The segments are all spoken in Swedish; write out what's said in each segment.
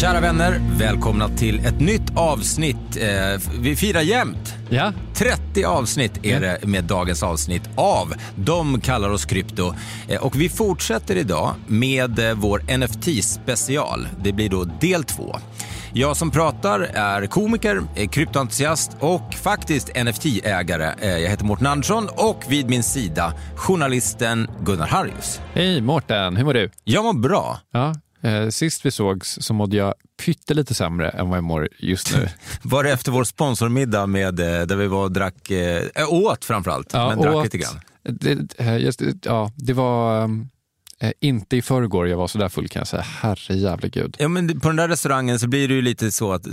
Kära vänner, välkomna till ett nytt avsnitt. Eh, vi firar jämt. Ja. 30 avsnitt är det med dagens avsnitt av De kallar oss krypto. Eh, och vi fortsätter idag med eh, vår NFT-special. Det blir då del två. Jag som pratar är komiker, är kryptoentusiast och faktiskt NFT-ägare. Jag heter Mårten Andersson och vid min sida journalisten Gunnar Harrius. Hej Mårten, hur mår du? Jag mår bra. Ja, sist vi sågs så mådde jag pyttelite sämre än vad jag mår just nu. Var det efter vår sponsormiddag med, eh, där vi var och drack, eh, äh, åt framförallt, men drack åt- lite grann. Det, eh, just, ja, det var eh, inte i förrgår jag var så där full kan jag säga. Herre jävla gud. Ja, men på den där restaurangen så blir det ju lite så att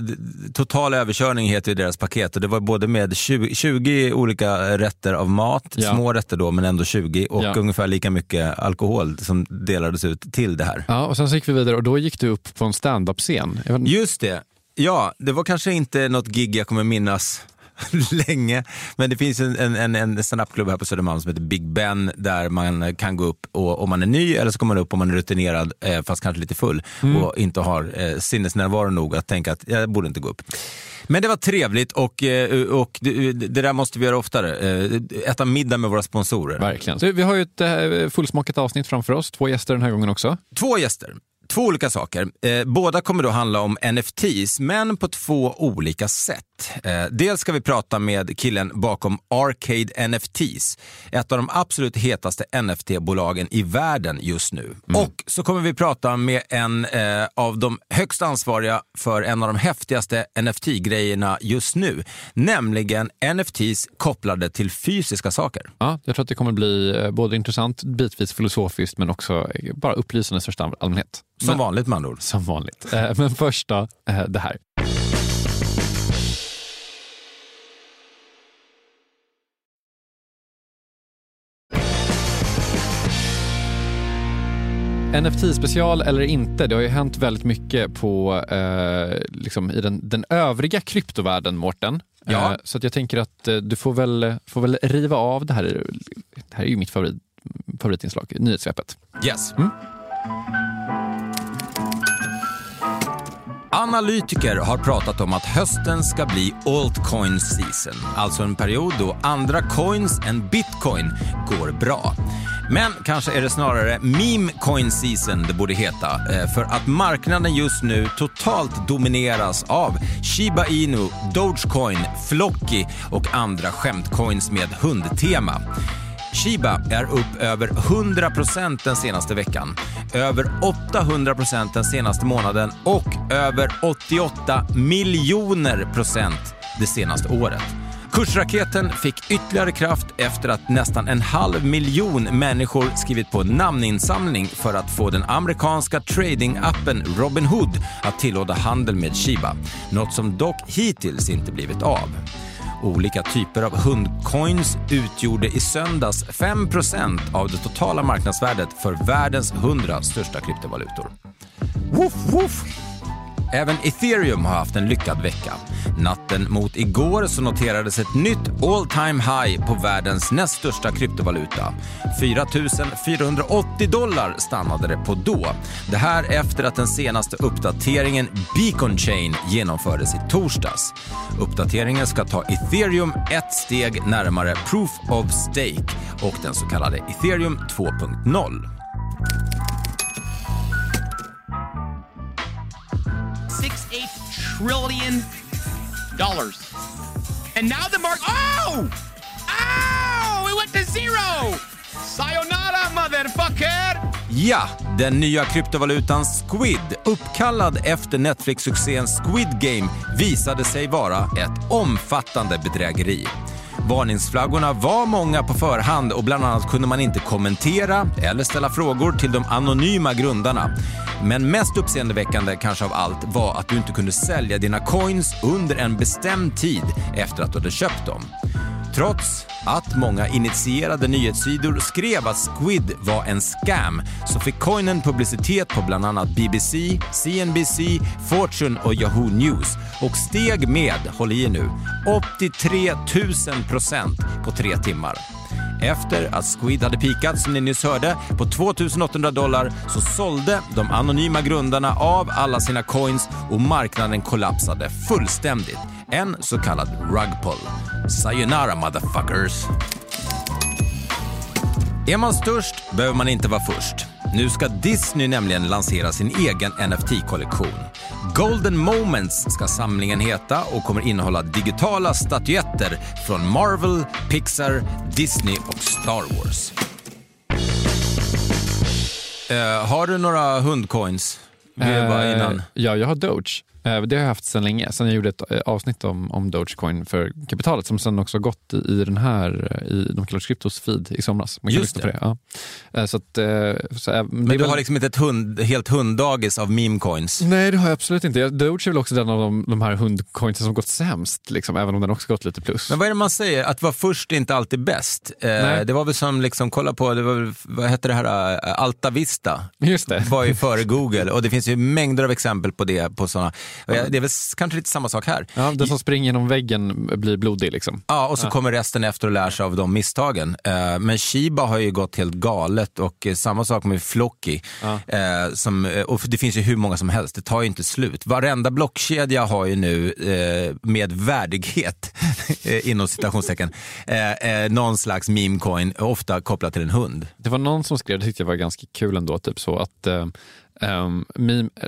total överkörning heter ju deras paket och det var både med 20, 20 olika rätter av mat, Ja. små rätter då men ändå 20 och Ja. ungefär lika mycket alkohol som delades ut till det här. Ja, och sen så gick vi vidare och då gick du upp på en stand-up-scen. Vet- Just det. Ja, det var kanske inte något gig jag kommer minnas länge. Men det finns en, en, en, standupklubb här på Södermalm som heter Big Ben där man kan gå upp och, om man är ny eller så kommer man upp om man är rutinerad eh, fast kanske lite full och inte har eh, sinnesnärvaro nog att tänka att jag borde inte gå upp. Men det var trevligt och, eh, och det, det där måste vi göra oftare. Eh, äta middag med våra sponsorer. Verkligen. Så vi har ju ett fullsmakat avsnitt framför oss. Två gäster den här gången också. Två gäster. Två olika saker. Eh, båda kommer då handla om NFTs, men på två olika sätt. Eh, dels ska vi prata med killen bakom Arcade NFTs, ett av de absolut hetaste NFT-bolagen i världen just nu. Och så kommer vi prata med en eh, av de högst ansvariga för en av de häftigaste NFT-grejerna just nu, nämligen NFTs kopplade till fysiska saker. Ja, jag tror att det kommer bli eh, både intressant, bitvis filosofiskt, men också eh, bara upplysande i största allmänhet. Som Men- vanligt med andra ord. Som vanligt. Eh, Men först då, eh, det här. NFT-special eller inte, det har ju hänt väldigt mycket på, eh, liksom i den, den övriga kryptovärlden, Mårten. Ja. Eh, så att jag tänker att eh, du får väl, får väl riva av det här. Det här är ju mitt favorit, favoritinslag, nyhetssvepet. Yes. Analytiker har pratat om att hösten ska bli altcoin season, alltså en period då andra coins än bitcoin går bra. Men kanske är det snarare meme coin season det borde heta, eh, för att marknaden just nu totalt domineras av Shiba Inu, Dogecoin, Flocky och andra skämtcoins med hundtema. Shiba är upp över 100% den senaste veckan, över 800% den senaste månaden och över 88 miljoner procent det senaste året. Kursraketen fick ytterligare kraft efter att nästan en halv miljon människor skrivit på namninsamling för att få den amerikanska tradingappen Robinhood att tillåta handel med Shiba. Något som dock hittills inte blivit av. Olika typer av hundcoins utgjorde i söndags 5% av det totala marknadsvärdet för världens 100 största kryptovalutor. Woof, woof. Även ethereum har haft en lyckad vecka. Natten mot igår så noterades ett nytt all time high på världens näst största kryptovaluta. 4 480 dollar stannade det på då. Det här efter att den senaste uppdateringen Beacon Chain genomfördes i torsdags. Uppdateringen ska ta ethereum ett steg närmare proof of stake och den så kallade ethereum 2.0. trillion dollars. And now the mark. Oh! Oh! It went to zero! Sayonara, motherfucker! Ja, den nya kryptovalutan Squid, uppkallad efter Netflix-succén Squid Game, visade sig vara ett omfattande bedrägeri. Varningsflaggorna var många på förhand och bland annat kunde man inte kommentera eller ställa frågor till de anonyma grundarna. Men mest uppseendeväckande kanske av allt var att du inte kunde sälja dina coins under en bestämd tid efter att du hade köpt dem. Trots att många initierade nyhetssidor skrev att Squid var en scam så fick coinen publicitet på bland annat BBC, CNBC, Fortune och Yahoo News och steg med, håll i er nu, 83 000 procent på tre timmar. Efter att Squid hade pikat, som ni nyss hörde, på 2800 dollar så sålde de anonyma grundarna av alla sina coins och marknaden kollapsade fullständigt. En så kallad rug pull. Sayonara motherfuckers. Är man störst behöver man inte vara först. Nu ska Disney nämligen lansera sin egen NFT-kollektion. Golden Moments ska samlingen heta och kommer innehålla digitala statyetter från Marvel, Pixar, Disney och Star Wars. Eh, har du några hundcoins? Bara innan. Eh, ja, jag har Doge. Eh, Det har jag haft sedan länge. Sen jag gjorde ett eh, avsnitt om, om Dogecoin för kapitalet som sen också gått i, i den här, eh, i de kallar Kryptos feed i somras. Man kan Just lyssna på det. Ja. Så att, så, det Men du väl- har liksom inte ett hund, helt hunddagis av memecoins? Nej, det har jag absolut inte. Doge är väl också den av de, de här hundcoinsen som gått sämst, liksom, även om den också gått lite plus. Men vad är det man säger? Att vara först är inte alltid bäst. Nej. det var väl som, liksom, kolla på, det var, vad hette det här, eh, Alta Vista? Just det. var ju före Google och det finns ju mängder av exempel på det. På såna. Jag- Det är väl kanske lite samma sak här. Ja, den som springer genom väggen blir blodig. Liksom. Ja, och så kommer resten efter och lär sig av de misstagen. Eh, Men Shiba har ju gått helt galet och eh, samma sak med Flocky. Som, eh, och det finns ju hur många som helst, det tar ju inte slut. Varenda blockkedja har ju nu med värdighet, inom citationstecken, någon slags memecoin, ofta kopplat till en hund. Det var någon som skrev, det tyckte jag var ganska kul ändå, typ så att Um,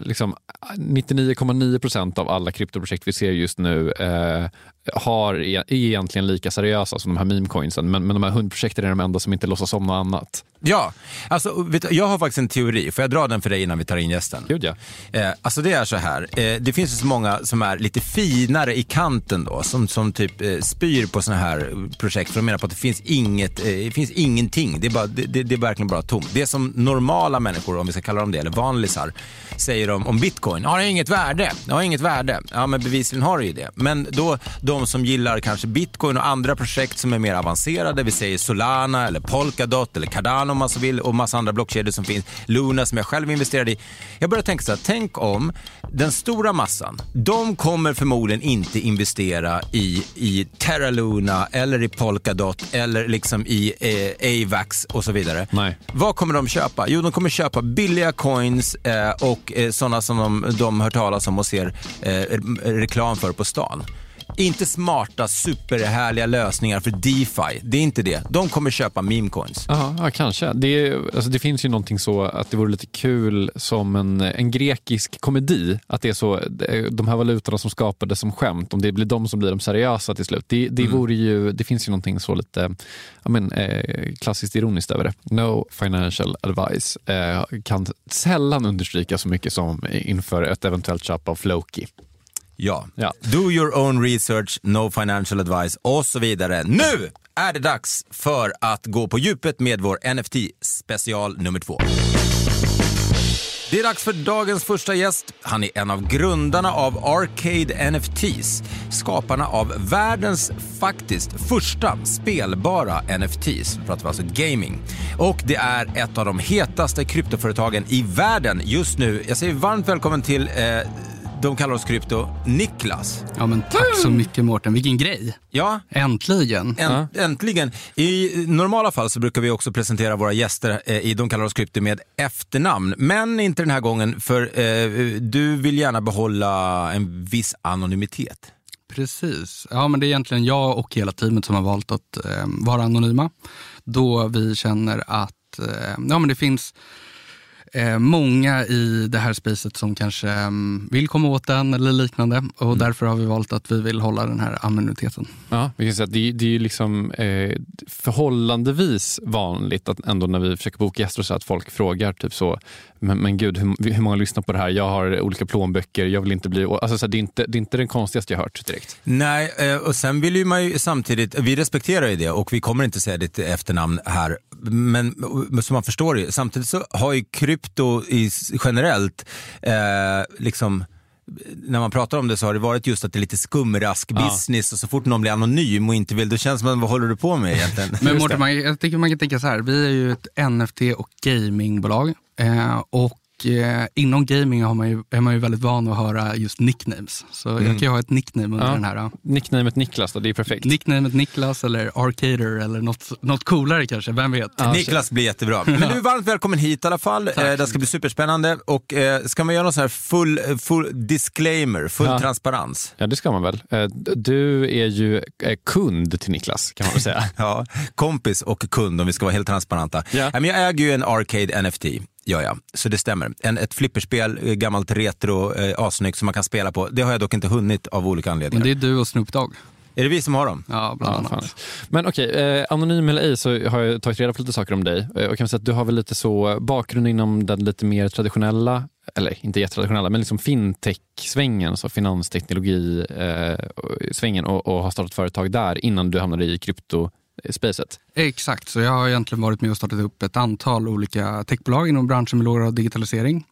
liksom, 99,9 procent av alla kryptoprojekt vi ser just nu uh, har, är egentligen lika seriösa som de här memecoinsen, men, men de här hundprojekten är de enda som inte låtsas om något annat. Ja, alltså, vet, jag har faktiskt en teori. Får jag dra den för dig innan vi tar in gästen? Gud ja. Eh, alltså det är så här, eh, det finns ju så många som är lite finare i kanten då, som, som typ eh, spyr på såna här projekt för de menar på att det finns, inget, eh, det finns ingenting, det är, bara, det, det, det är verkligen bara tomt. Det som normala människor, om vi ska kalla dem det, eller vanlisar, säger om, om bitcoin, har det inget värde, det har inget värde. Ja men bevisligen har det ju det. Men då de som gillar kanske bitcoin och andra projekt som är mer avancerade, vi säger Solana eller Polkadot eller Cardano om man så vill och massa andra blockkedjor som finns, Luna som jag själv investerade i. Jag börjar tänka så här, tänk om den stora massan, de kommer förmodligen inte investera i, i Terra Luna eller i Polkadot eller liksom i eh, AVAX och så vidare. Nej. Vad kommer de köpa? Jo, de kommer köpa billiga coins eh, och eh, sådana som de, de hör talas om och ser eh, reklam för på stan. Inte smarta, superhärliga lösningar för DeFi. Det är inte det. De kommer köpa memecoins. Ja, ja kanske. Det, alltså, det finns ju någonting så att det vore lite kul som en, en grekisk komedi. Att det är så, de här valutorna som skapades som skämt, om det blir de som blir de seriösa till slut. Det, det, vore ju, det finns ju någonting så lite men, eh, klassiskt ironiskt över det. No financial advice eh, kan sällan understryka så mycket som inför ett eventuellt köp av Floki. Ja. Ja. Do your own research, no financial advice och så vidare. Nu är det dags för att gå på djupet med vår NFT-special nummer två. Det är dags för dagens första gäst. Han är en av grundarna av Arcade NFTs, skaparna av världens faktiskt första spelbara NFTs. Nu pratar vi alltså gaming. Och det är ett av de hetaste kryptoföretagen i världen just nu. Jag säger varmt välkommen till eh, De kallar oss krypto. Niklas. Ja, men tack så mycket Mårten. Vilken grej. Ja, Äntligen. Änt, Äntligen. I normala fall så brukar vi också presentera våra gäster eh, i De kallar oss krypto med efternamn. Men inte den här gången, för eh, du vill gärna behålla en viss anonymitet. Precis. Ja, men det är egentligen jag och hela teamet som har valt att eh, vara anonyma. Då vi känner att eh, ja, men det finns eh, många i det här spacet som kanske mm, vill komma åt den eller liknande. Och därför har vi valt att vi vill hålla den här anonymiteten. Ja, vi kan säga att det, det är liksom, eh, förhållandevis vanligt att ändå när vi försöker boka gäster så att folk frågar typ så, men, men gud hur, hur många lyssnar på det här? Jag har olika plånböcker, jag vill inte bli... Alltså, så här, det, är inte, det är inte den konstigaste jag hört direkt. Nej, eh, och sen vill ju man ju samtidigt, vi respekterar ju det och vi kommer inte säga ditt efternamn här, men eh, som man förstår det, samtidigt så har ju krypto i, generellt, eh, liksom, när man pratar om det så har det varit just att det är lite skumrask-business och så fort någon blir anonym och inte vill, då känns som, vad håller du på med egentligen? Men Mårten, man, jag tycker man kan tänka så här. Vi är ju ett NFT och gamingbolag. Eh, och eh, inom gaming har man ju, är man ju väldigt van att höra just nicknames. Så jag kan ju ha ett nickname under Ja. den här. eh, Nicknamet Niklas då, det är perfekt. Nicknamet Niklas eller Arcader eller något, något coolare kanske, vem vet? Niklas blir jättebra. Men du är varmt välkommen hit i alla fall. Eh, det ska bli superspännande. Och eh, ska man göra någon sån här full, full disclaimer, full Ja. transparens? Ja, det ska man väl. Eh, Du är ju eh, kund till Niklas, kan man väl säga. Ja, kompis och kund om vi ska vara helt transparenta. Ja. Jag äger ju en Arcade NFT, gör jag. Så det stämmer. En, ett flipperspel, eh, gammalt retro, eh, assnyggt som man kan spela på. Det har jag dock inte hunnit av olika Men anledningar. det är du och Snoop Dogg. Är det vi som har dem? Ja, bland Ja, annat. Men okej, eh, anonym eller ej så har jag tagit reda på lite saker om dig. Eh, och kan säga att du har väl lite så bakgrund inom den lite mer traditionella, eller inte jättetraditionella, men liksom fintech-svängen, så finansteknologi-svängen och, och har startat företag där innan du hamnade i kryptospacet. Exakt, så jag har egentligen varit med och startat upp ett antal olika techbolag inom branschen med låg digitalisering.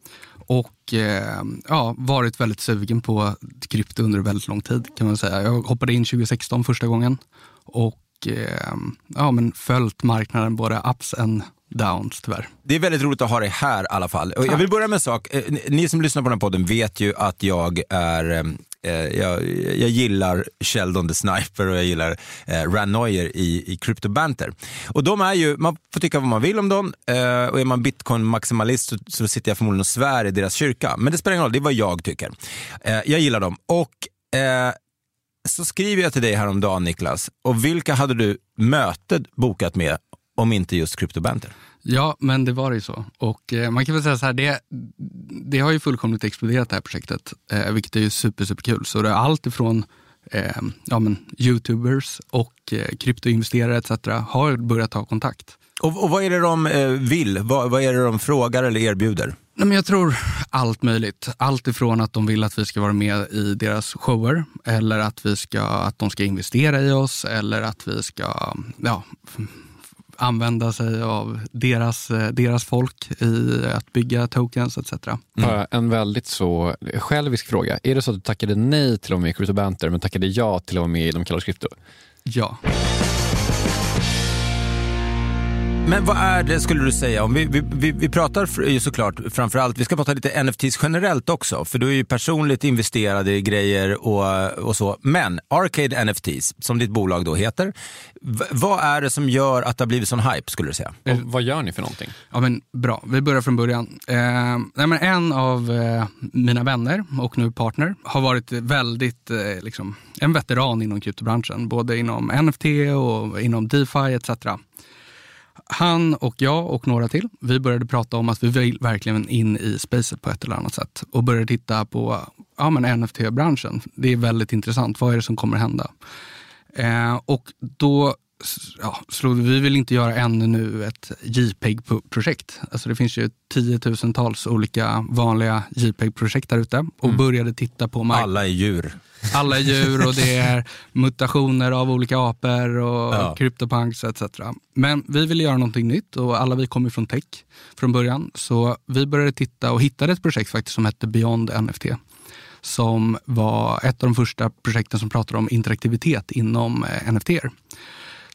Och eh, ja, varit väldigt sugen på krypto under väldigt lång tid kan man säga. Jag hoppade in 2016 första gången och eh, ja, men följt marknaden både ups and downs tyvärr. Det är väldigt roligt att ha dig här i alla fall. Och jag vill börja med en sak. Eh, ni- Ni som lyssnar på den här podden vet ju att jag är eh, Eh, jag, jag gillar Sheldon the Sniper och jag gillar eh, Ran Neuer i, i Crypto Banter. Och de är ju, man får tycka vad man vill om dem eh, och är man bitcoin-maximalist så, så sitter jag förmodligen och svär i deras kyrka. Men det spelar ingen roll, det är vad jag tycker. Eh, jag gillar dem. Och eh, så skriver jag till dig häromdagen Niklas, och vilka hade du mötet bokat med om inte just Crypto Banter? Ja, men det var det ju så. Och eh, man kan väl säga så här, det, det har ju fullkomligt exploderat det här projektet, eh, vilket är ju super, super kul. Så det är allt ifrån eh, ja, men, youtubers och eh, kryptoinvesterare etc. har börjat ta kontakt. Och, och vad är det de eh, vill? Vad, vad är det de frågar eller erbjuder? Nej, men jag tror allt möjligt. Allt ifrån att de vill att vi ska vara med i deras shower eller att, vi ska, att de ska investera i oss eller att vi ska ja, använda sig av deras, eh, deras folk i att bygga tokens etc. Jag En väldigt så självisk fråga. Är det så att du tackade nej till att vara med i Crypto Banter men tackade ja till att vara med i De kallar krypto? Ja. Men vad är det skulle du säga? Om vi, vi, vi, vi pratar ju såklart framförallt, vi ska prata lite NFTs generellt också, för du är ju personligt investerad i grejer och, och så. Men Arcade NFTs, som ditt bolag då heter, v- vad är det som gör att det har blivit sån hype skulle du säga? Och vad gör ni för någonting? Ja, men bra, vi börjar från början. Eh, nej, men en av eh, mina vänner och nu partner har varit väldigt, eh, liksom, en veteran inom kryptobranschen. Både inom NFT och inom DeFi etc. Han och jag och några till, vi började prata om att vi vill verkligen in i spacet på ett eller annat sätt. Och började titta på ja, men NFT-branschen. Det är väldigt intressant. Vad är det som kommer hända? Eh, och då ja, slog vi, vi vill inte göra ännu nu ett JPEG-projekt. Alltså det finns ju tiotusentals olika vanliga JPEG-projekt där ute och började titta på mark- Alla är djur. alla är djur och det är mutationer av olika apor och Ja. CryptoPunks etc. Men vi ville göra någonting nytt och alla vi kommer från tech från början. Så vi började titta och hittade ett projekt faktiskt som hette Beyond NFT. Som var ett av de första projekten som pratade om interaktivitet inom eh, NFT.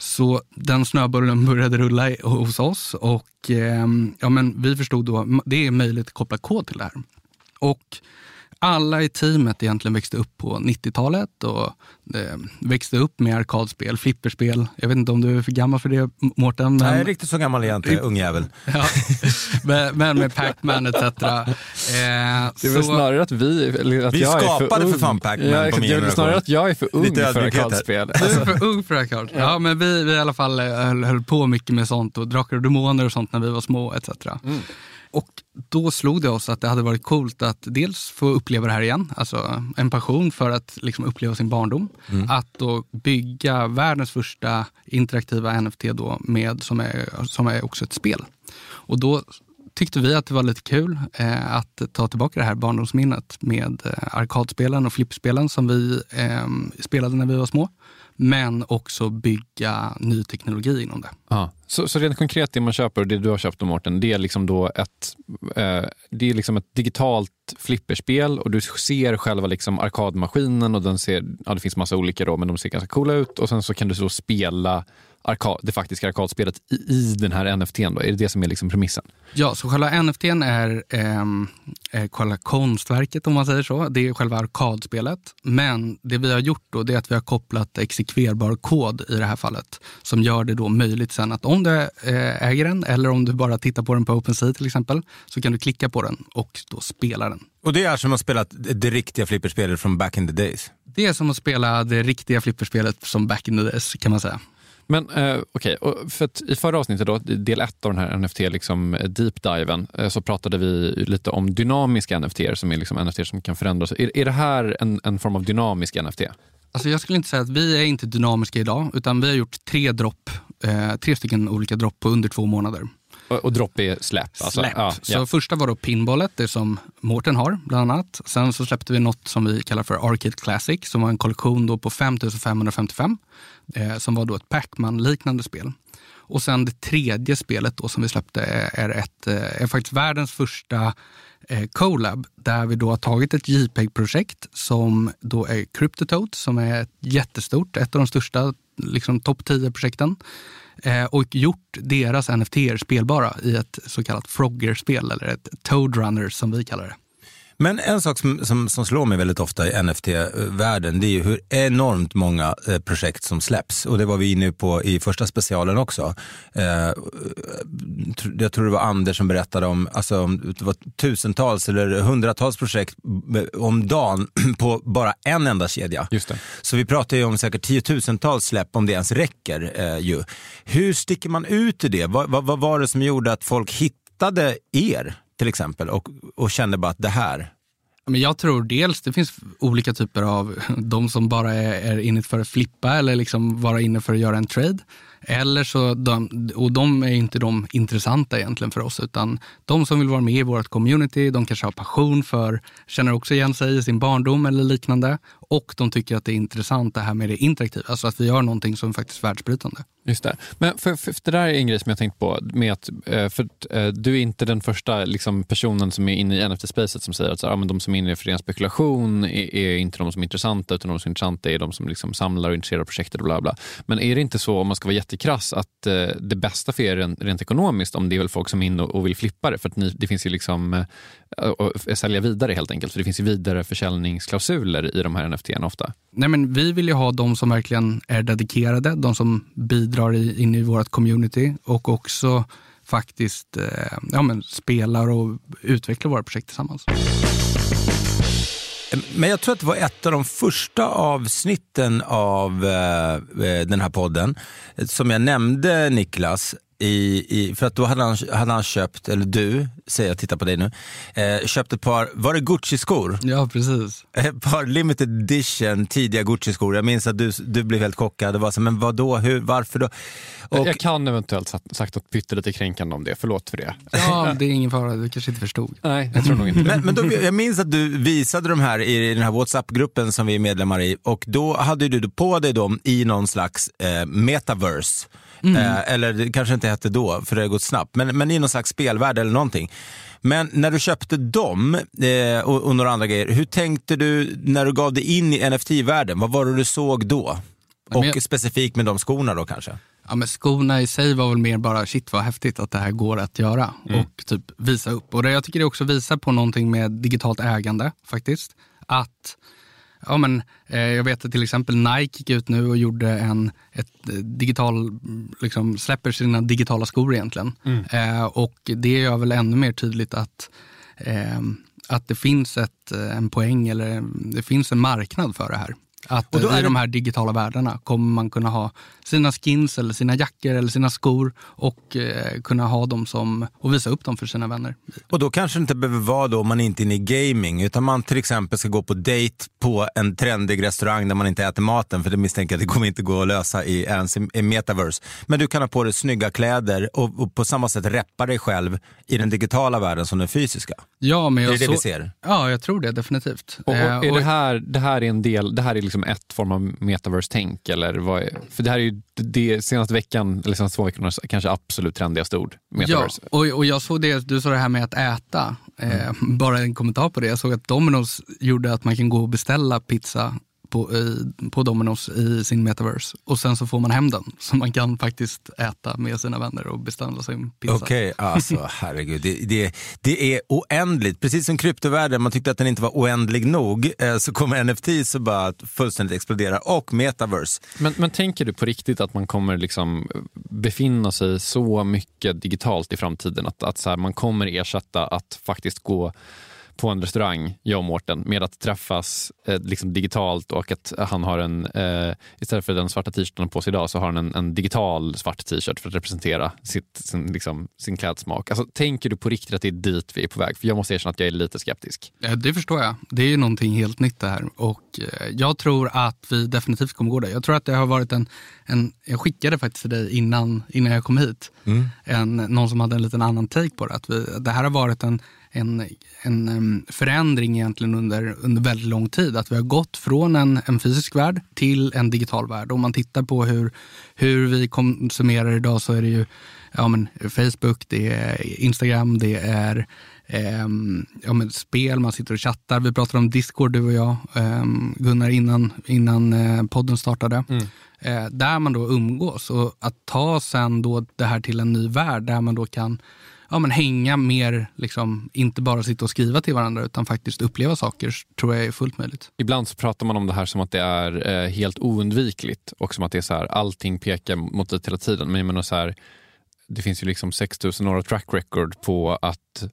Så den snöbollen började rulla hos oss och eh, ja, men vi förstod då att det är möjligt att koppla kod till det här. Och alla i teamet egentligen växte upp på 90-talet och eh, växte upp med arkadspel, flipperspel. Jag vet inte om du är för gammal för det Mårten? Men... Nej, riktigt så gammal är jag inte, ungjävel. Ja, men, med Pac-Man etc. Eh, Det är så- väl snarare att vi... Eller att Vi jag är skapade ung. för fan Pac-Man ja, på min Det är väl snarare att jag är för ung för arkadspel. Du är för ung för arkad. Ja, men vi, vi i alla fall eh, höll, höll på mycket med sånt och Drakar och Demoner och sånt när vi var små etc. Och då slog det oss att det hade varit coolt att dels få uppleva det här igen, alltså en passion för att liksom uppleva sin barndom. Att då bygga världens första interaktiva NFT då med, som, är, som är också ett spel. Och då tyckte vi att det var lite kul eh, att ta tillbaka det här barndomsminnet med eh, arkadspelen och flippspelen som vi eh, spelade när vi var små. Men också bygga ny teknologi inom det. Ja. Så, så rent konkret, det man köper och det du har köpt då Mårten, det är liksom då ett, eh, det är liksom ett digitalt flipperspel och du ser själva liksom arkadmaskinen och den ser, ja det finns massa olika då, men de ser ganska coola ut och sen så kan du så spela arkad, det faktiska arkadspelet i, i den här NFTn. Då. Är det det som är liksom premissen? Ja, så själva NFTn är ehm, eh, själva konstverket om man säger så. Det är själva arkadspelet. Men det vi har gjort då det är att vi har kopplat exekverbar kod i det här fallet. Som gör det då möjligt sen att om du eh, äger den eller om du bara tittar på den på OpenSea till exempel så kan du klicka på den och då spela den. Och det är som att spela det riktiga flipperspelet från back in the days. Det är som att spela det riktiga flipperspelet som back in the days kan man säga. Men eh, okej, och för i förra avsnittet, då, del ett av den här NFT liksom, eh, deep diven, eh, så pratade vi lite om dynamiska NFT som är liksom NFT som kan förändras. Är, är det här en, en form av dynamisk NFT? Alltså jag skulle inte säga att vi är inte dynamiska idag, utan vi har gjort tre dropp, eh, tre stycken olika dropp på under två månader. Och, och dropp är släpp? Alltså, Släpp. ja, så ja. första var då pinballet, det som Mårten har bland annat. Sen så släppte vi något som vi kallar för Arcade Classic, som var en kollektion då på 5555, eh, som var då ett Pac-Man-liknande spel. Och sen det tredje spelet då som vi släppte eh, är, ett, eh, är faktiskt världens första eh, collab där vi då har tagit ett JPEG-projekt som då är Cryptotote som är ett jättestort, ett av de största liksom topp 10-projekten eh, och gjort deras NFT-er spelbara i ett så kallat Frogger-spel eller ett Toad Runner som vi kallar det. Men en sak som, som, som slår mig väldigt ofta i NFT-världen, det är ju hur enormt många eh, projekt som släpps. Och det var vi inne på i första specialen också. Eh, jag tror det var Anders som berättade om, alltså, om det var tusentals eller hundratals projekt b- om dagen på bara en enda kedja. Just det. Så vi pratar ju om säkert tiotusentals släpp om det ens räcker. Eh, ju. Hur sticker man ut i det? Vad, vad, vad var det som gjorde att folk hittade er till exempel och, och kände bara att det här, Men jag tror dels det finns olika typer av de som bara är, är inne för att flippa eller liksom vara inne för att göra en trade. Eller så de, och de är inte de intressanta egentligen för oss utan de som vill vara med i vårt community, de kanske har passion för, känner också igen sig i sin barndom eller liknande och de tycker att det är intressant det här med det interaktiva, alltså att vi gör någonting som faktiskt är världsbrytande. Just det. Men för, för, för det där är en grej som jag tänkt på. Med att, eh, för, att, eh, du är inte den första liksom, personen som är inne i NFT-spacet som säger att så, ja, men de som är inne för ren spekulation är, är inte de som är intressanta utan de som är intressanta är de som liksom samlar och intresserar projektet och bla bla. Men är det inte så, om man ska vara jättekrass, att eh, det bästa för er rent, rent ekonomiskt om det är väl folk som är inne och, och vill flippa det? För att ni, det finns ju liksom eh, och, sälja vidare helt enkelt. För det finns ju vidare försäljningsklausuler i de här NFT ofta. Nej, men vi vill ju ha de som verkligen är dedikerade, de som bidrar i, in i vårt community och också faktiskt eh, ja, men spelar och utvecklar våra projekt tillsammans. Men jag tror att det var ett av de första avsnitten av eh, eh, den här podden eh, som jag nämnde Niklas. I, i, för att då hade han, hade han köpt, eller du, säger jag, titta på dig nu, eh, köpt ett par, var det Gucci-skor? Ja, precis. Ett par limited edition tidiga Gucci-skor. Jag minns att du, du blev helt chockad. Det var så, men vad då? Hur, varför då? Och, Jag kan eventuellt sagt, sagt något pyttelite kränkande om det. Förlåt för det. Ja, det är ingen fara, du kanske inte förstod. Nej, jag tror nog inte. Men, men då, jag minns att du visade de här i den här WhatsApp-gruppen som vi är medlemmar i och då hade du på dig dem i någon slags eh, metaverse. Eh, eller det kanske inte hette då, för det har gått snabbt, men, men i någon slags spelvärld eller någonting. Men när du köpte dem eh, och, och några andra grejer, hur tänkte du när du gav dig in i NFT-världen? Vad var det du såg då? Och jag- specifikt med de skorna då kanske? Ja, men skorna i sig var väl mer bara shit vad häftigt att det här går att göra Mm. och typ visa upp. Och det, jag tycker det också visar på någonting med digitalt ägande faktiskt. Att, ja men eh, jag vet att till exempel Nike gick ut nu och gjorde en, ett eh, digital, mm, liksom släpper sina digitala skor egentligen. Eh, och det gör väl ännu mer tydligt att eh, att det finns ett, eh, en poäng eller det finns en marknad för det här. Att Och då är i det- de här digitala världarna kommer man kunna ha sina skins eller sina jackor eller sina skor och eh, kunna ha dem som och visa upp dem för sina vänner. Och då kanske det inte behöver vara då om man inte är inne i gaming, utan man till exempel ska gå på dejt på en trendig restaurang där man inte äter maten, för det misstänker jag att det kommer inte gå att lösa i ens i, i metaverse. Men du kan ha på dig snygga kläder och, och på samma sätt reppa dig själv i den digitala världen som den fysiska. Ja, men Är jag det det så- vi ser? Ja, jag tror det definitivt. Och, och Eh, är och- det, här, det här är en del, det här är liksom ett form av metaverse-tänk eller vad är, För det här är ju det senaste veckan, eller senaste två veckorna, kanske absolut trendigaste ord. Metaverse. Ja, och, och jag såg det, du sa det här med att äta. Eh, bara en kommentar på det. Jag såg att Domino's gjorde att man kan gå och beställa pizza på, på Domino's i sin metaverse. Och sen så får man hem den. Så man kan faktiskt äta med sina vänner och beställa sin pizza. Okej, alltså herregud. Det, det, det är oändligt. Precis som kryptovärlden, man tyckte att den inte var oändlig nog, eh, så kommer NFT så bara att fullständigt explodera. Och metaverse. Men, men tänker du på riktigt att man kommer liksom befinna sig så mycket digitalt i framtiden att, att så här, man kommer ersätta att faktiskt gå på en restaurang, jag och Mårten, med att träffas eh, liksom digitalt och att han har en, eh, istället för den svarta t-shirten på sig idag, så har han en, en digital svart t-shirt för att representera sitt, sin, liksom, sin klädsmak. Alltså, tänker du på riktigt att det är dit vi är på väg? För jag måste erkänna att jag är lite skeptisk. Ja, det förstår jag. Det är ju någonting helt nytt det här. Och eh, jag tror att vi definitivt kommer gå där. Jag tror att det har varit en, en jag skickade faktiskt till dig innan, innan jag kom hit, en, någon som hade en liten annan take på det. Att vi, det här har varit en, en, en förändring egentligen under, under väldigt lång tid. Att vi har gått från en, en fysisk värld till en digital värld. Om man tittar på hur, hur vi konsumerar idag så är det ju ja, men Facebook, det är Instagram, det är ehm, ja, men spel, man sitter och chattar. Vi pratade om Discord du och jag, ehm, Gunnar, innan, innan eh, podden startade. Eh, där man då umgås och att ta sen då det här till en ny värld där man då kan ja, men hänga mer, liksom, inte bara sitta och skriva till varandra utan faktiskt uppleva saker tror jag är fullt möjligt. Ibland så pratar man om det här som att det är eh, helt oundvikligt och som att det är så här, allting pekar mot dit hela tiden. Men jag menar så här, det finns ju liksom 6000 år av track record på att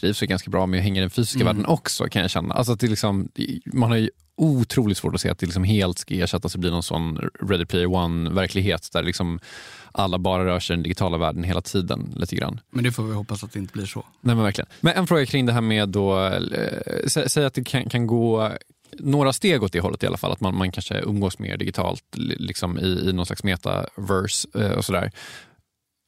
trivs ju ganska bra med att hänga i den fysiska Mm. världen också kan jag känna. Alltså att det liksom, man har ju otroligt svårt att se att det liksom helt ska ersättas och bli någon sån Ready Player One-verklighet där liksom alla bara rör sig i den digitala världen hela tiden lite grann. Men det får vi hoppas att det inte blir så. Nej men verkligen. Men en fråga kring det här med då, eh, sä, säg att det kan, kan gå några steg åt det hållet i alla fall, att man, man kanske umgås mer digitalt li- liksom i, i någon slags metaverse eh, och sådär.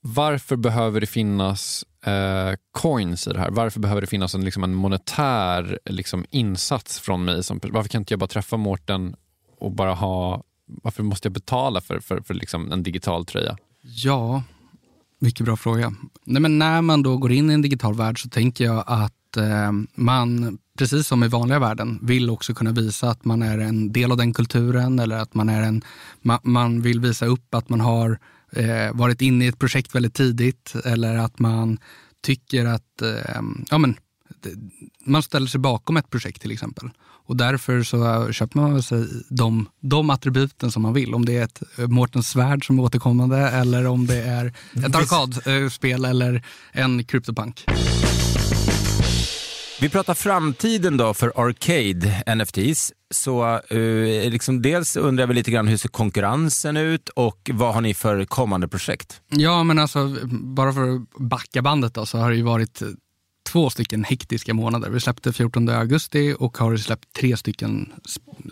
Varför behöver det finnas eh, coins i det här? Varför behöver det finnas en, liksom en monetär liksom, insats från mig? Som, varför kan inte jag bara träffa Mårten och bara ha, varför måste jag betala för, för, för liksom en digital tröja? Ja, mycket bra fråga. Nej, men när man då går in i en digital värld så tänker jag att eh, man, precis som i vanliga världen, vill också kunna visa att man är en del av den kulturen eller att man är en, ma, man vill visa upp att man har eh, varit inne i ett projekt väldigt tidigt eller att man tycker att eh, ja, men, det- man ställer sig bakom ett projekt till exempel. Och därför så köper man sig de, de attributen som man vill. Om det är ett eh, Mårtens svärd som är återkommande eller om det är ett arkadspel eller en CryptoPunk. Vi pratar framtiden då för Arcade NFTs. Så eh, liksom dels undrar vi lite grann hur ser konkurrensen ut och vad har ni för kommande projekt? Ja, men alltså bara för att backa bandet då, så har det ju varit två stycken hektiska månader. Vi släppte 14 augusti och har släppt tre stycken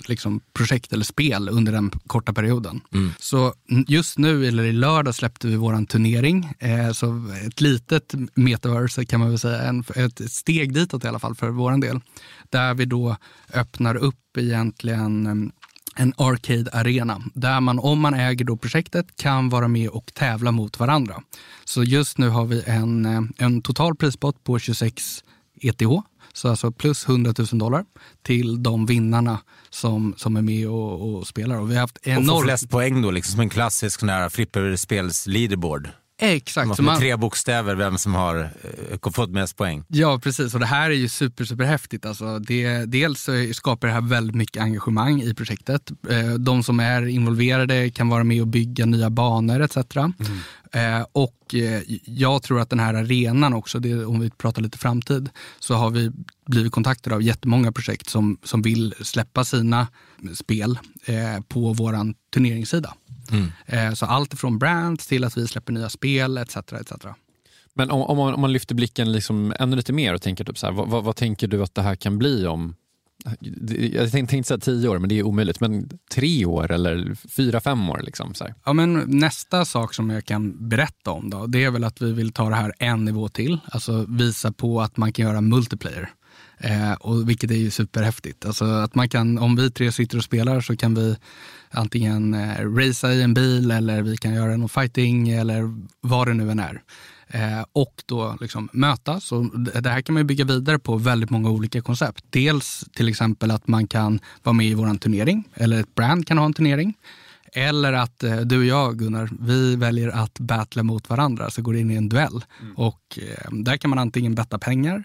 liksom, projekt eller spel under den korta perioden. Så n- just nu, eller i lördag, släppte vi vår turnering. Eh, så ett litet metaverse kan man väl säga, en, ett steg ditåt i alla fall för vår del. Där vi då öppnar upp egentligen em, en arcade-arena där man, om man äger då projektet, kan vara med och tävla mot varandra. Så just nu har vi en, eh, en total prispott på 26 ETH Så alltså plus 100 000 dollar till de vinnarna som, som är med och, och spelar. Och vi har haft Och få enormt... flest poäng då, liksom som en klassisk sån här flipperspels leaderboard. Exakt. Man får man- tre bokstäver vem som har eh, fått mest poäng. Ja, precis. Och det här är ju super, super häftigt. Alltså det, dels skapar det här väldigt mycket engagemang i projektet. Eh, De som är involverade kan vara med och bygga nya banor etc. Eh, Och eh, jag tror att den här arenan också, det, om vi pratar lite framtid, så har vi blivit kontaktade av jättemånga projekt som, som vill släppa sina spel eh, på vår turneringssida. Eh, Så allt från brands till att vi släpper nya spel etc. etc. Men om, om, man, om man lyfter blicken liksom ännu lite mer och tänker typ så här, vad, vad, vad tänker du att det här kan bli om jag tänkte, tänkte säga tio år, men det är omöjligt. Men tre år eller fyra, fem år? Liksom, så här. Ja, men nästa sak som jag kan berätta om då, det är väl att vi vill ta det här en nivå till. Alltså visa på att man kan göra multiplayer. Eh, och vilket är ju superhäftigt. Alltså att man kan, om vi tre sitter och spelar så kan vi antingen eh, racea i en bil eller vi kan göra någon fighting eller vad det nu än är. Eh, och då liksom mötas. Och det här kan man bygga vidare på väldigt många olika koncept. Dels till exempel att man kan vara med i vår turnering eller ett brand kan ha en turnering. Eller att eh, du och jag, Gunnar, vi väljer att battla mot varandra, så går det in i en duell. Och eh, där kan man antingen betta pengar,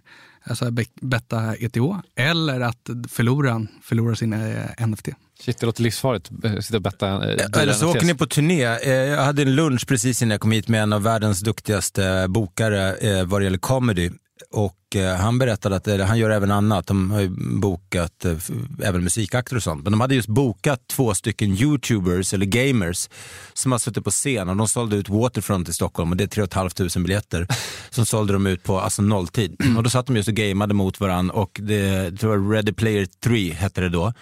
alltså be- betta ETH, eller att förloraren förlorar sin eh, NFT. Shit, det låter livsfarligt. eh, Sitta och betta. eh, Eller så åker ni på turné. Jag hade en lunch precis innan jag kom hit med en av världens duktigaste bokare vad det gäller comedy. Och eh, han berättade att han gör även annat. De har ju bokat eh, även musikakter och sånt. Men de hade just bokat två stycken youtubers eller gamers som har suttit på scen och de sålde ut Waterfront i Stockholm och det är 3 500 biljetter som sålde de ut på alltså nolltid. Och då satt de just och gameade mot varandra och det tror jag Ready Player 3 hette det då.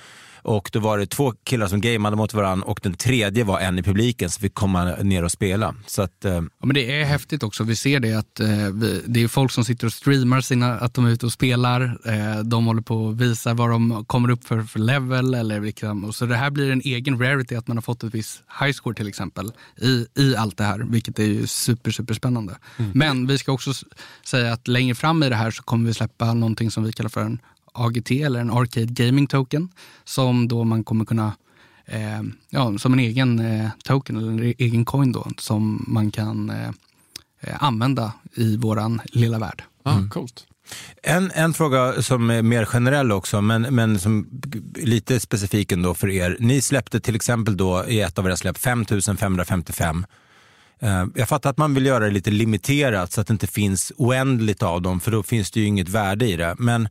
Och då var det två killar som gameade mot varandra och den tredje var en i publiken som fick komma ner och spela. Så att, eh, Ja, men det är häftigt också. Vi ser det att eh, vi, det är folk som sitter och streamar sina, att de är ute och spelar. Eh, de håller på att visa vad de kommer upp för, för level. Eller liksom. och så det här blir en egen rarity att man har fått ett visst high score till exempel i, i allt det här, vilket är ju super, super spännande. Men vi ska också säga att längre fram i det här så kommer vi släppa någonting som vi kallar för en AGT eller en Arcade Gaming Token som då man kommer kunna eh, ja, som en egen eh, token eller en egen coin då som man kan eh, eh, använda i våran lilla värld. Ah, Coolt. En, en fråga som är mer generell också, men, men som är lite specifik ändå för er. Ni släppte till exempel då i ett av era släpp 5555. Eh, Jag fattar att man vill göra det lite limiterat så att det inte finns oändligt av dem, för då finns det ju inget värde i det. Men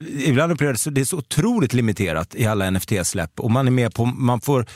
ibland upplever jag det det är så otroligt limiterat i alla NFT-släpp och man är med på, man får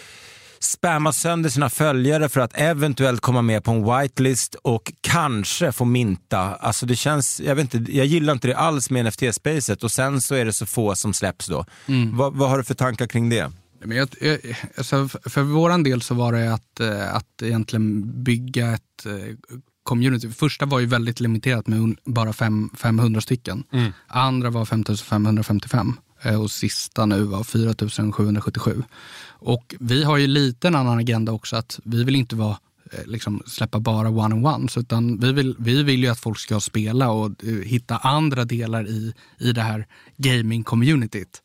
spamma sönder sina följare för att eventuellt komma med på en whitelist och kanske få minta. Alltså det känns, jag vet inte, jag gillar inte det alls med NFT-spacet och sen så är det så få som släpps då. Vad, vad har du för tankar kring det? Men jag, jag, alltså för, våran del så var det att, eh, att egentligen bygga ett eh, community. Första var ju väldigt limiterat med bara fem, 500 stycken. Andra var 5555 eh, och sista nu var 4777. Och vi har ju lite en annan agenda också att vi vill inte vara eh, liksom släppa bara one-on-ones utan vi vill, vi vill ju att folk ska spela och eh, hitta andra delar i, i det här gaming-communityt.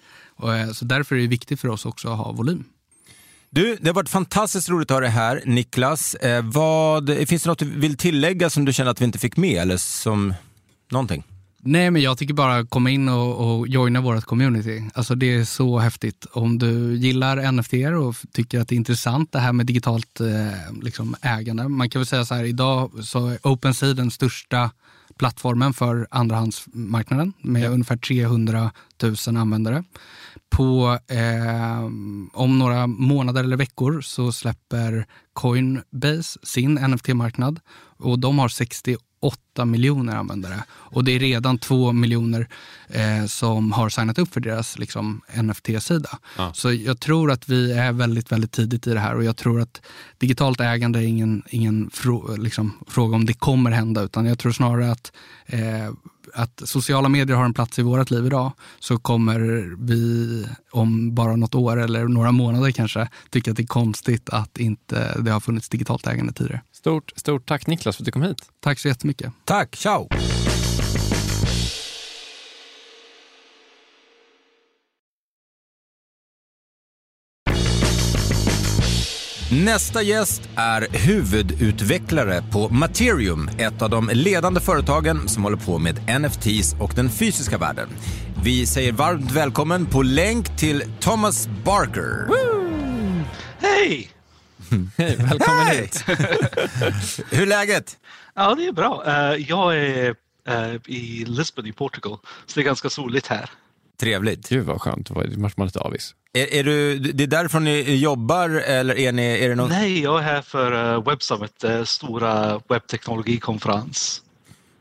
Så därför är det viktigt för oss också att ha volym. Du, det har varit fantastiskt roligt att ha dig här, Niklas. Eh, vad, finns det något du vill tillägga som du känner att vi inte fick med eller som någonting? Nej, men jag tycker bara komma in och, och joina vårt community. Alltså det är så häftigt. Om du gillar NFT och tycker att det är intressant det här med digitalt eh, liksom ägande. Man kan väl säga så här, idag så är OpenSea den största plattformen för andrahandsmarknaden med ungefär 300 000 användare. På, eh, om några månader eller veckor så släpper Coinbase sin NFT-marknad och de har 68 miljoner användare. Och det är redan 2 miljoner eh, som har signat upp för deras liksom, NFT-sida. Så jag tror att vi är väldigt, väldigt tidigt i det här och jag tror att digitalt ägande är ingen, ingen frå, liksom, fråga om det kommer hända utan jag tror snarare att eh, att sociala medier har en plats i vårt liv idag så kommer vi om bara något år eller några månader kanske tycka att det är konstigt att inte det har funnits digitalt ägande tidigare. Stort, stort tack Niklas för att du kom hit. Tack så jättemycket. Tack, ciao! Nästa gäst är huvudutvecklare på Materium, ett av de ledande företagen som håller på med NFTs och den fysiska världen. Vi säger varmt välkommen på länk till Thomas Barker. Hej! Hej, välkommen Hej! hit. Hur är läget? Ja, det är bra. Eh, jag är eh, i Lisbon i Portugal, så det är ganska soligt här. Trevligt. Gud vad skönt, det var man är lite avis. Är, är du, det är därifrån ni jobbar eller är, ni, är det någon... Nej, jag är här för uh, Web Summit, uh, stora webbteknologikonferens.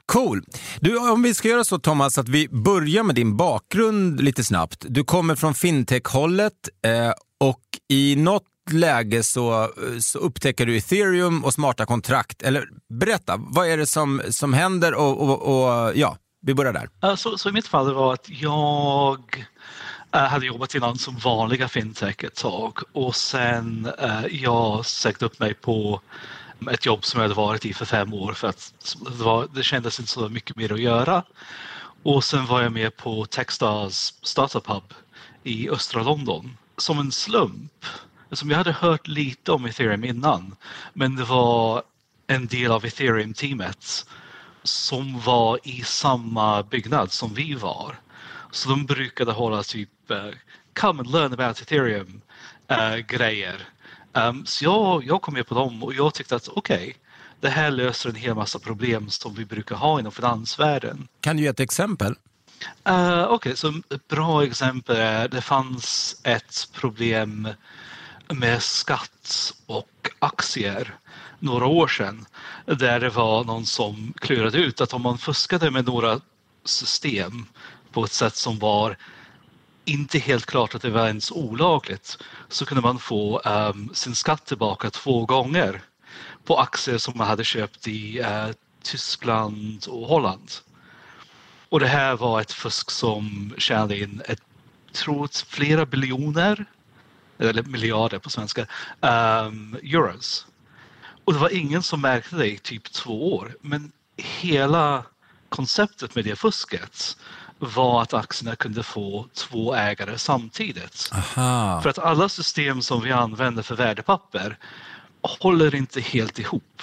Cool. Du, om vi ska göra så Thomas att vi börjar med din bakgrund lite snabbt. Du kommer från fintech-hållet eh, och i något läge så, så upptäcker du ethereum och smarta kontrakt. Eller berätta, vad är det som, som händer och, och, och ja, vi börjar där. Så, så i mitt fall var att jag eh, hade jobbat innan som vanliga fintech ett tag och sen eh, jag sökte upp mig på ett jobb som jag hade varit i för fem år för att det, var, det kändes inte så mycket mer att göra. Och sen var jag med på Techstars Startup Hub i östra London som en slump. Som jag hade hört lite om ethereum innan men det var en del av ethereum-teamet som var i samma byggnad som vi var. Så de brukade hålla typ uh, “Come and learn about ethereum” uh, grejer. Um, så jag, jag kom med på dem och jag tyckte att okej, okay, det här löser en hel massa problem som vi brukar ha inom finansvärlden. Kan du ge ett exempel? Uh, Okej, okay, så ett bra exempel är det fanns ett problem med skatt och aktier några år sedan där det var någon som klurade ut att om man fuskade med några system på ett sätt som var inte helt klart att det var ens olagligt så kunde man få um, sin skatt tillbaka två gånger på aktier som man hade köpt i uh, Tyskland och Holland. Och det här var ett fusk som tjänade in ett, trots flera biljoner, eller miljarder på svenska, um, euros. Och det var ingen som märkte det i typ två år. Men hela konceptet med det fusket var att aktierna kunde få två ägare samtidigt. Aha. För att alla system som vi använder för värdepapper håller inte helt ihop.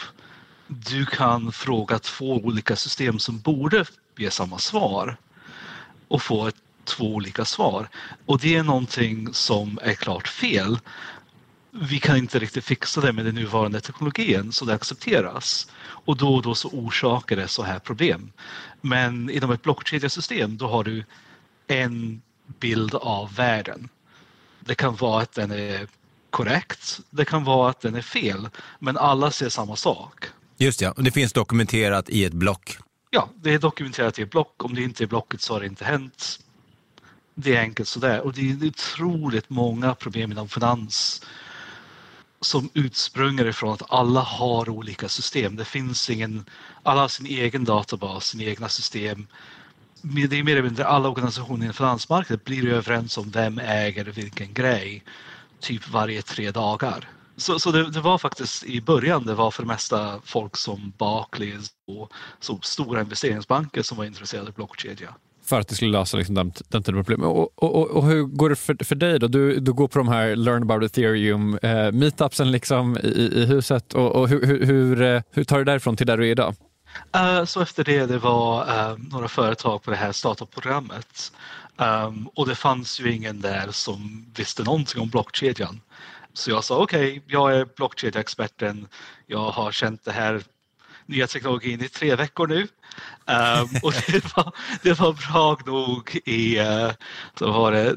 Du kan fråga två olika system som borde ge samma svar och få ett, två olika svar. Och det är någonting som är klart fel. Vi kan inte riktigt fixa det med den nuvarande teknologin så det accepteras. Och då och då så orsakar det så här problem. Men inom ett blockkedjesystem då har du en bild av världen. Det kan vara att den är korrekt, det kan vara att den är fel, men alla ser samma sak. Just ja, och det finns dokumenterat i ett block. Ja, det är dokumenterat i ett block. Om det inte är blocket så har det inte hänt. Det är enkelt sådär. Och det är otroligt många problem inom finans som utsprungar ifrån att alla har olika system. Det finns ingen, alla har sin egen databas, sina egna system. Det är mer eller mindre alla organisationer i finansmarknaden blir överens om vem äger vilken grej typ varje tre dagar. Så, så det, det, var faktiskt i början, det var för det mesta folk som Barclays och så stora investeringsbanker som var intresserade av blockkedja. För att det skulle lösa liksom den, den typen av problem. Och, och, och, hur går det för, för dig då? Du, du går på de här Learn about ethereum eh, meetupsen liksom i, i huset och, och hur, hur, hur, eh, hur tar du därifrån till där du är idag? Uh, så efter det, det var uh, några företag på det här startup-programmet. Um, och det fanns ju ingen där som visste någonting om blockkedjan. Så jag sa okej, okay, jag är blockkedjeexperten. Jag har känt det här nya teknologin i tre veckor nu. Um, och det var, det var bra nog i uh, var det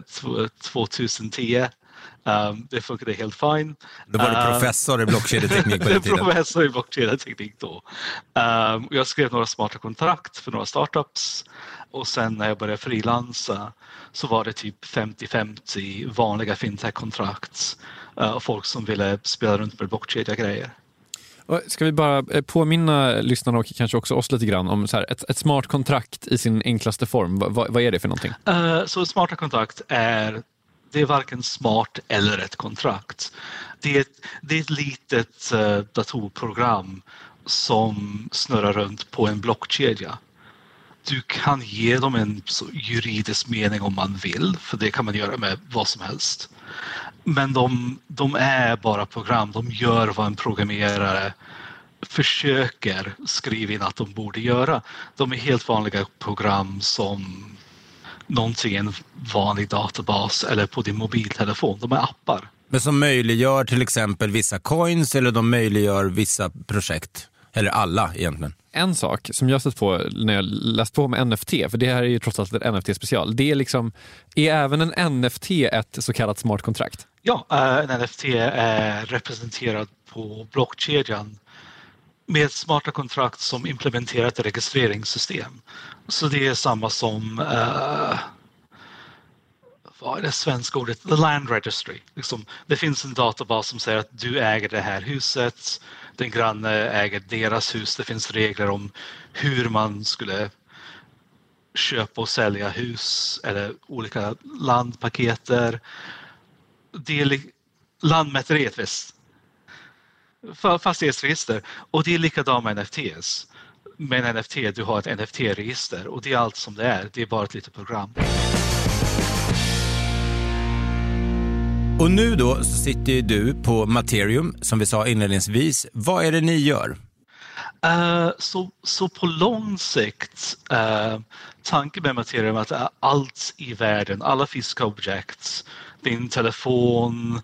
2010. Um, det funkade helt fine. Då var du professor i blockkedjeteknik på den tiden? professor i blockkedjeteknik då. Um, jag skrev några smarta kontrakt för några startups och sen när jag började frilansa så var det typ 50-50 vanliga fintech-kontrakt uh, och folk som ville spela runt med blockkedja-grejer. Ska vi bara eh, påminna lyssnarna och kanske också oss lite grann om så här, ett, ett smart kontrakt i sin enklaste form. Va, vad är det för någonting? Uh, så smarta kontrakt är det är varken smart eller ett kontrakt. Det är ett, det är ett litet uh, datorprogram som snurrar runt på en blockkedja. Du kan ge dem en juridisk mening om man vill, för det kan man göra med vad som helst. Men de, de är bara program, de gör vad en programmerare försöker skriva in att de borde göra. De är helt vanliga program som någonting i en vanlig databas eller på din mobiltelefon. De är appar. Men som möjliggör till exempel vissa coins eller de möjliggör vissa projekt? Eller alla egentligen? En sak som jag stött på när jag läst på om NFT, för det här är ju trots allt en NFT-special, det är liksom, är även en NFT ett så kallat smart kontrakt? Ja, eh, en NFT är representerad på blockkedjan med smarta kontrakt som implementerar ett registreringssystem. Så det är samma som uh, vad är det svenska ordet? The land registry. Liksom, det finns en databas som säger att du äger det här huset, den granne äger deras hus. Det finns regler om hur man skulle köpa och sälja hus eller olika landpaketer. Det är Lantmäteriet visst. Fastighetsregister. Och det är likadant med NFTs. Med en NFT, du har ett NFT-register och det är allt som det är. Det är bara ett litet program. Och nu då så sitter du på Materium, som vi sa inledningsvis. Vad är det ni gör? Uh, så, så på lång sikt, uh, tanken med Materium är att allt i världen, alla fysiska objekt, din telefon,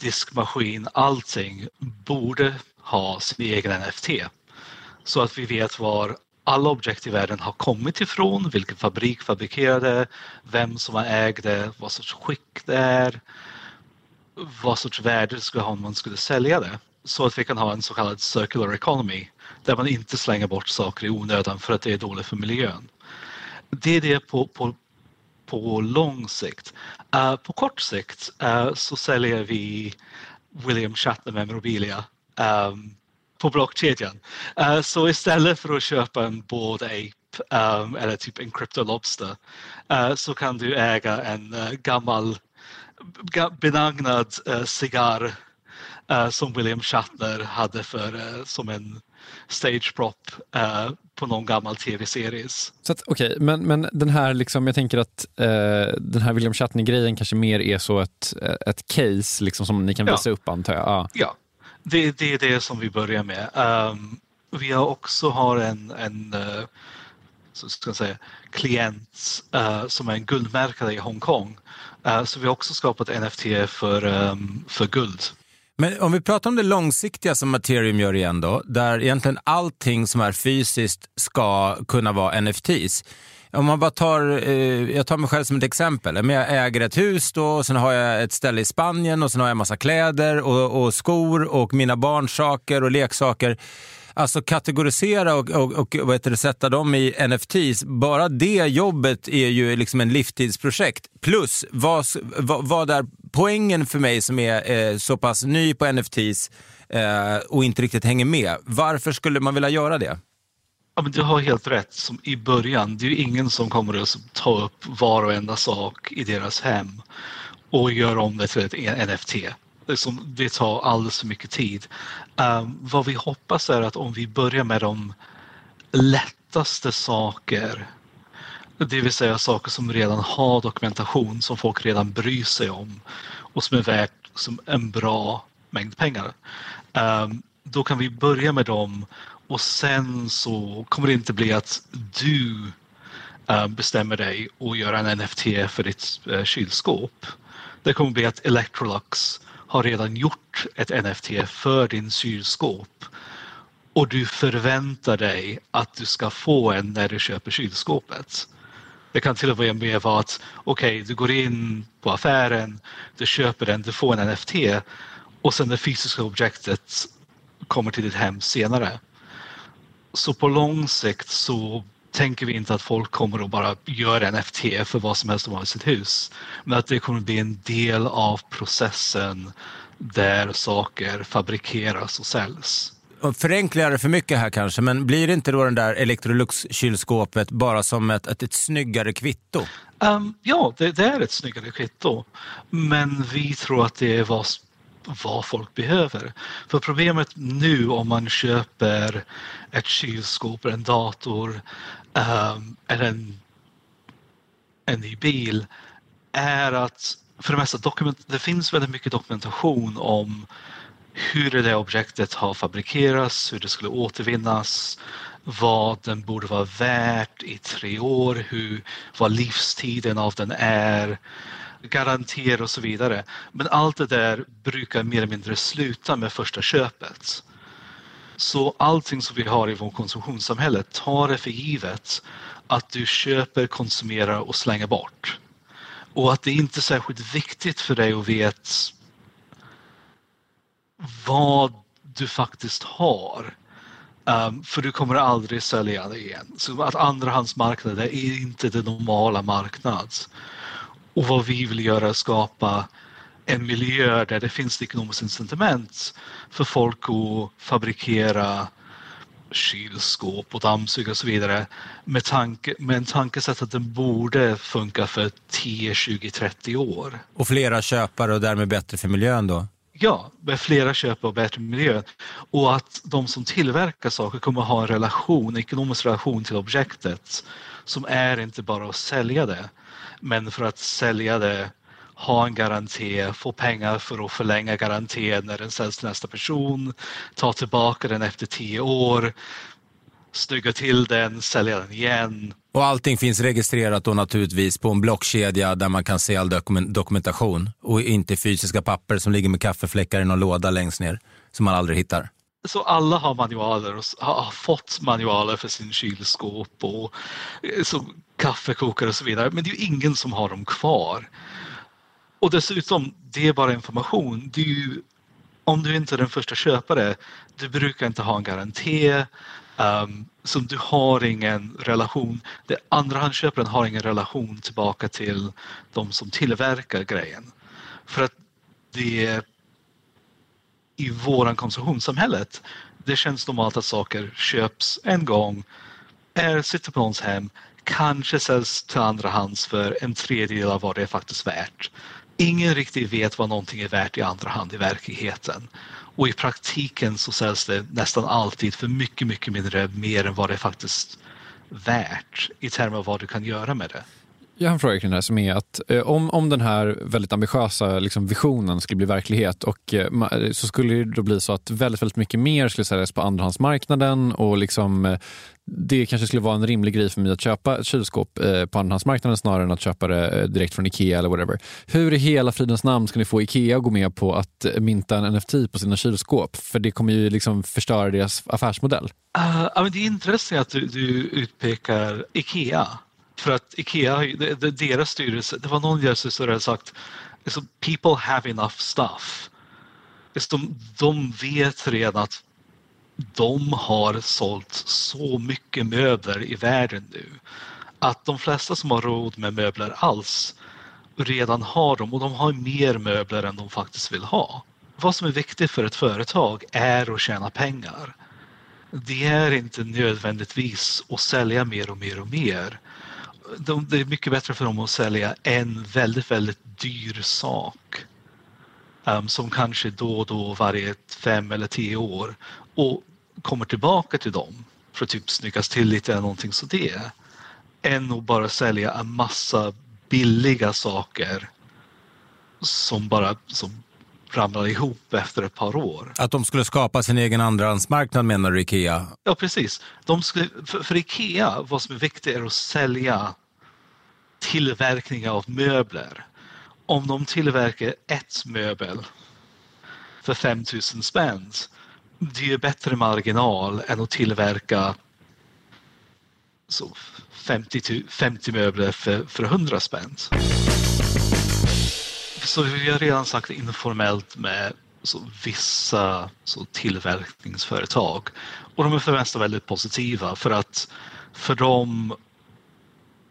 diskmaskin, allting borde ha sin egen NFT. Så att vi vet var alla objekt i världen har kommit ifrån, vilken fabrik fabrikerade, vem som har ägt det, vad sorts skick det är, vad sorts värde det skulle ha om man skulle sälja det. Så att vi kan ha en så kallad circular economy där man inte slänger bort saker i onödan för att det är dåligt för miljön. Det är det på, på, på lång sikt. Uh, på kort sikt uh, så säljer vi William Shatner memorabilia um, på blockkedjan. Uh, så istället för att köpa en Bored Ape um, eller typ en Crypto Lobster uh, så kan du äga en uh, gammal benagnad cigarr som William Shatner hade för, som en stage prop på någon gammal tv-series. Så okay, men, men den här, liksom, jag tänker att eh, den här William Shatner-grejen kanske mer är så ett, ett case liksom, som ni kan visa ja. upp antar jag? Ja. ja, det, det är det som vi börjar med. Um, vi har också har en, en uh, så ska jag säga, klient uh, som är en guldmärkare i Hongkong. Uh, så vi har också skapat NFT för, um, för guld. Men om vi pratar om det långsiktiga som Materium gör igen då, där egentligen allting som är fysiskt ska kunna vara NFTs. Om man bara tar, eh, jag tar mig själv som ett exempel. jag äger ett hus då, och sen har jag ett ställe i Spanien och sen har jag massa kläder och, och skor och mina barns saker och leksaker. Alltså kategorisera och, och, och vad heter det, sätta dem i NFTs, bara det jobbet är ju liksom en livstidsprojekt. Plus, vad, vad, vad är poängen för mig som är eh, så pass ny på NFTs eh, och inte riktigt hänger med? Varför skulle man vilja göra det? Ja, men du har helt rätt. Som I början, det är ju ingen som kommer att ta upp var och enda sak i deras hem och göra om det till ett e- NFT. Det tar alldeles för mycket tid. Um, vad vi hoppas är att om vi börjar med de lättaste saker, det vill säga saker som redan har dokumentation, som folk redan bryr sig om och som är värt som en bra mängd pengar. Um, då kan vi börja med dem och sen så kommer det inte bli att du eh, bestämmer dig och gör en NFT för ditt eh, kylskåp. Det kommer bli att Electrolux har redan gjort ett NFT för din kylskåp och du förväntar dig att du ska få en när du köper kylskåpet. Det kan till och med vara att okej, okay, du går in på affären, du köper den, du får en NFT och sen det fysiska objektet kommer till ditt hem senare. Så på lång sikt så tänker vi inte att folk kommer att bara göra NFT för vad som helst de har i sitt hus. Men att det kommer bli en del av processen där saker fabrikeras och säljs. Förenklar det för mycket här kanske, men blir det inte då den där Electrolux-kylskåpet bara som ett, ett, ett snyggare kvitto? Um, ja, det, det, är ett snyggare kvitto. Men vi tror att det är vad vad folk behöver. För problemet nu om man köper ett kylskåp, en dator um, eller en, en ny bil är att för det mesta dokument, det finns väldigt mycket dokumentation om hur det där objektet har fabrikerats, hur det skulle återvinnas, vad den borde vara värt i tre år, hur, vad livstiden av den är, garanter och så vidare. Men allt det där brukar mer eller mindre sluta med första köpet. Så allting som vi har i vårt konsumtionssamhälle tar det för givet att du köper, konsumerar och slänger bort. Och att det inte är särskilt viktigt för dig att veta vad du faktiskt har. Um, för du kommer aldrig sälja det igen. Så att andrahandsmarknaden är inte den normala marknaden. Och vad vi vill göra är skapa en miljö där det finns ekonomiskt incitament för folk att fabrikera kylskåp och dammsugare och så vidare med, tanke, med en tankesätt att den borde funka för 10, 20, 30 år. Och flera köpare och därmed bättre för miljön då? Ja, med flera köpare och bättre miljö. Och att de som tillverkar saker kommer ha en relation, en ekonomisk relation till objektet som är inte bara att sälja det, men för att sälja det ha en garanti, få pengar för att förlänga garantin när den säljs till nästa person, ta tillbaka den efter tio år, snygga till den, sälja den igen. Och allting finns registrerat då naturligtvis på en blockkedja där man kan se all dokumentation och inte fysiska papper som ligger med kaffefläckar i någon låda längst ner som man aldrig hittar. Så alla har manualer och har fått manualer för sin kylskåp och eh, så kaffekokare och så vidare. Men det är ju ingen som har dem kvar. Och dessutom, det är bara information. Du, om du inte är den första köpare, du brukar inte ha en garanti. Um, som du har ingen relation. Det andrahandsköparen har ingen relation tillbaka till de som tillverkar grejen. För att det i våran konsumtionssamhället, det känns normalt att saker köps en gång, är, sitter på någons hem, kanske säljs till andrahands för en tredjedel av vad det är faktiskt värt ingen riktigt vet vad någonting är värt i andra hand i verkligheten. Och i praktiken så säljs det nästan alltid för mycket, mycket mindre mer än vad det är faktiskt värt i termer av vad du kan göra med det. Jag har en fråga kring det här som är att eh, om, om den här väldigt ambitiösa liksom, visionen skulle bli verklighet och eh, så skulle det då bli så att väldigt, väldigt mycket mer skulle säljas på andrahandsmarknaden och liksom, eh, det kanske skulle vara en rimlig grej för mig att köpa ett kylskåp eh, på andrahandsmarknaden snarare än att köpa det eh, direkt från Ikea eller whatever. Hur i hela fridens namn ska ni få Ikea att gå med på att eh, mynta en NFT på sina kylskåp? För det kommer ju liksom förstöra deras affärsmodell. Uh, det är intressant att du, du utpekar Ikea. För att Ikea, deras styrelse, det var någon deras styrelse som hade sagt liksom, people have enough stuff. Liksom, de, de vet redan att de har sålt så mycket möbler i världen nu att de flesta som har råd med möbler alls redan har dem och de har mer möbler än de faktiskt vill ha. Vad som är viktigt för ett företag är att tjäna pengar. Det är inte nödvändigtvis att sälja mer och mer och mer de, det är mycket bättre för dem att sälja en väldigt, väldigt dyr sak um, som kanske då och då varje fem eller tio år och kommer tillbaka till dem för att typ snyggas till lite eller någonting så det än att bara sälja en massa billiga saker som bara som ramlar ihop efter ett par år. Att de skulle skapa sin egen andrahandsmarknad menar du Ikea? Ja precis. De skulle, för, för Ikea, vad som är viktigt är att sälja tillverkning av möbler. Om de tillverkar ett möbel för 5000 spänn, det är ju bättre marginal än att tillverka så 50, 50 möbler för, för 100 spänn. Så vi har redan sagt informellt med så vissa så tillverkningsföretag och de är för det mesta väldigt positiva för att för dem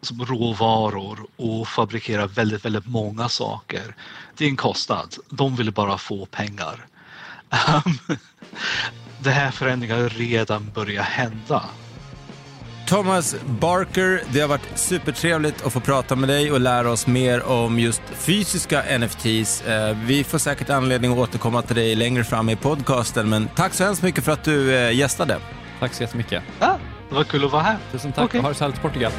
som råvaror och fabrikera väldigt, väldigt många saker. Det är en kostnad. De vill bara få pengar. det här förändringar har redan börjat hända. Thomas Barker, det har varit supertrevligt att få prata med dig och lära oss mer om just fysiska NFTs. Eh, vi får säkert anledning att återkomma till dig längre fram i podcasten, men tack så hemskt mycket för att du eh, gästade. Tack så jättemycket. Ja, det var kul att vara här. Tusen tack okay. och ha det så härligt i Portugal.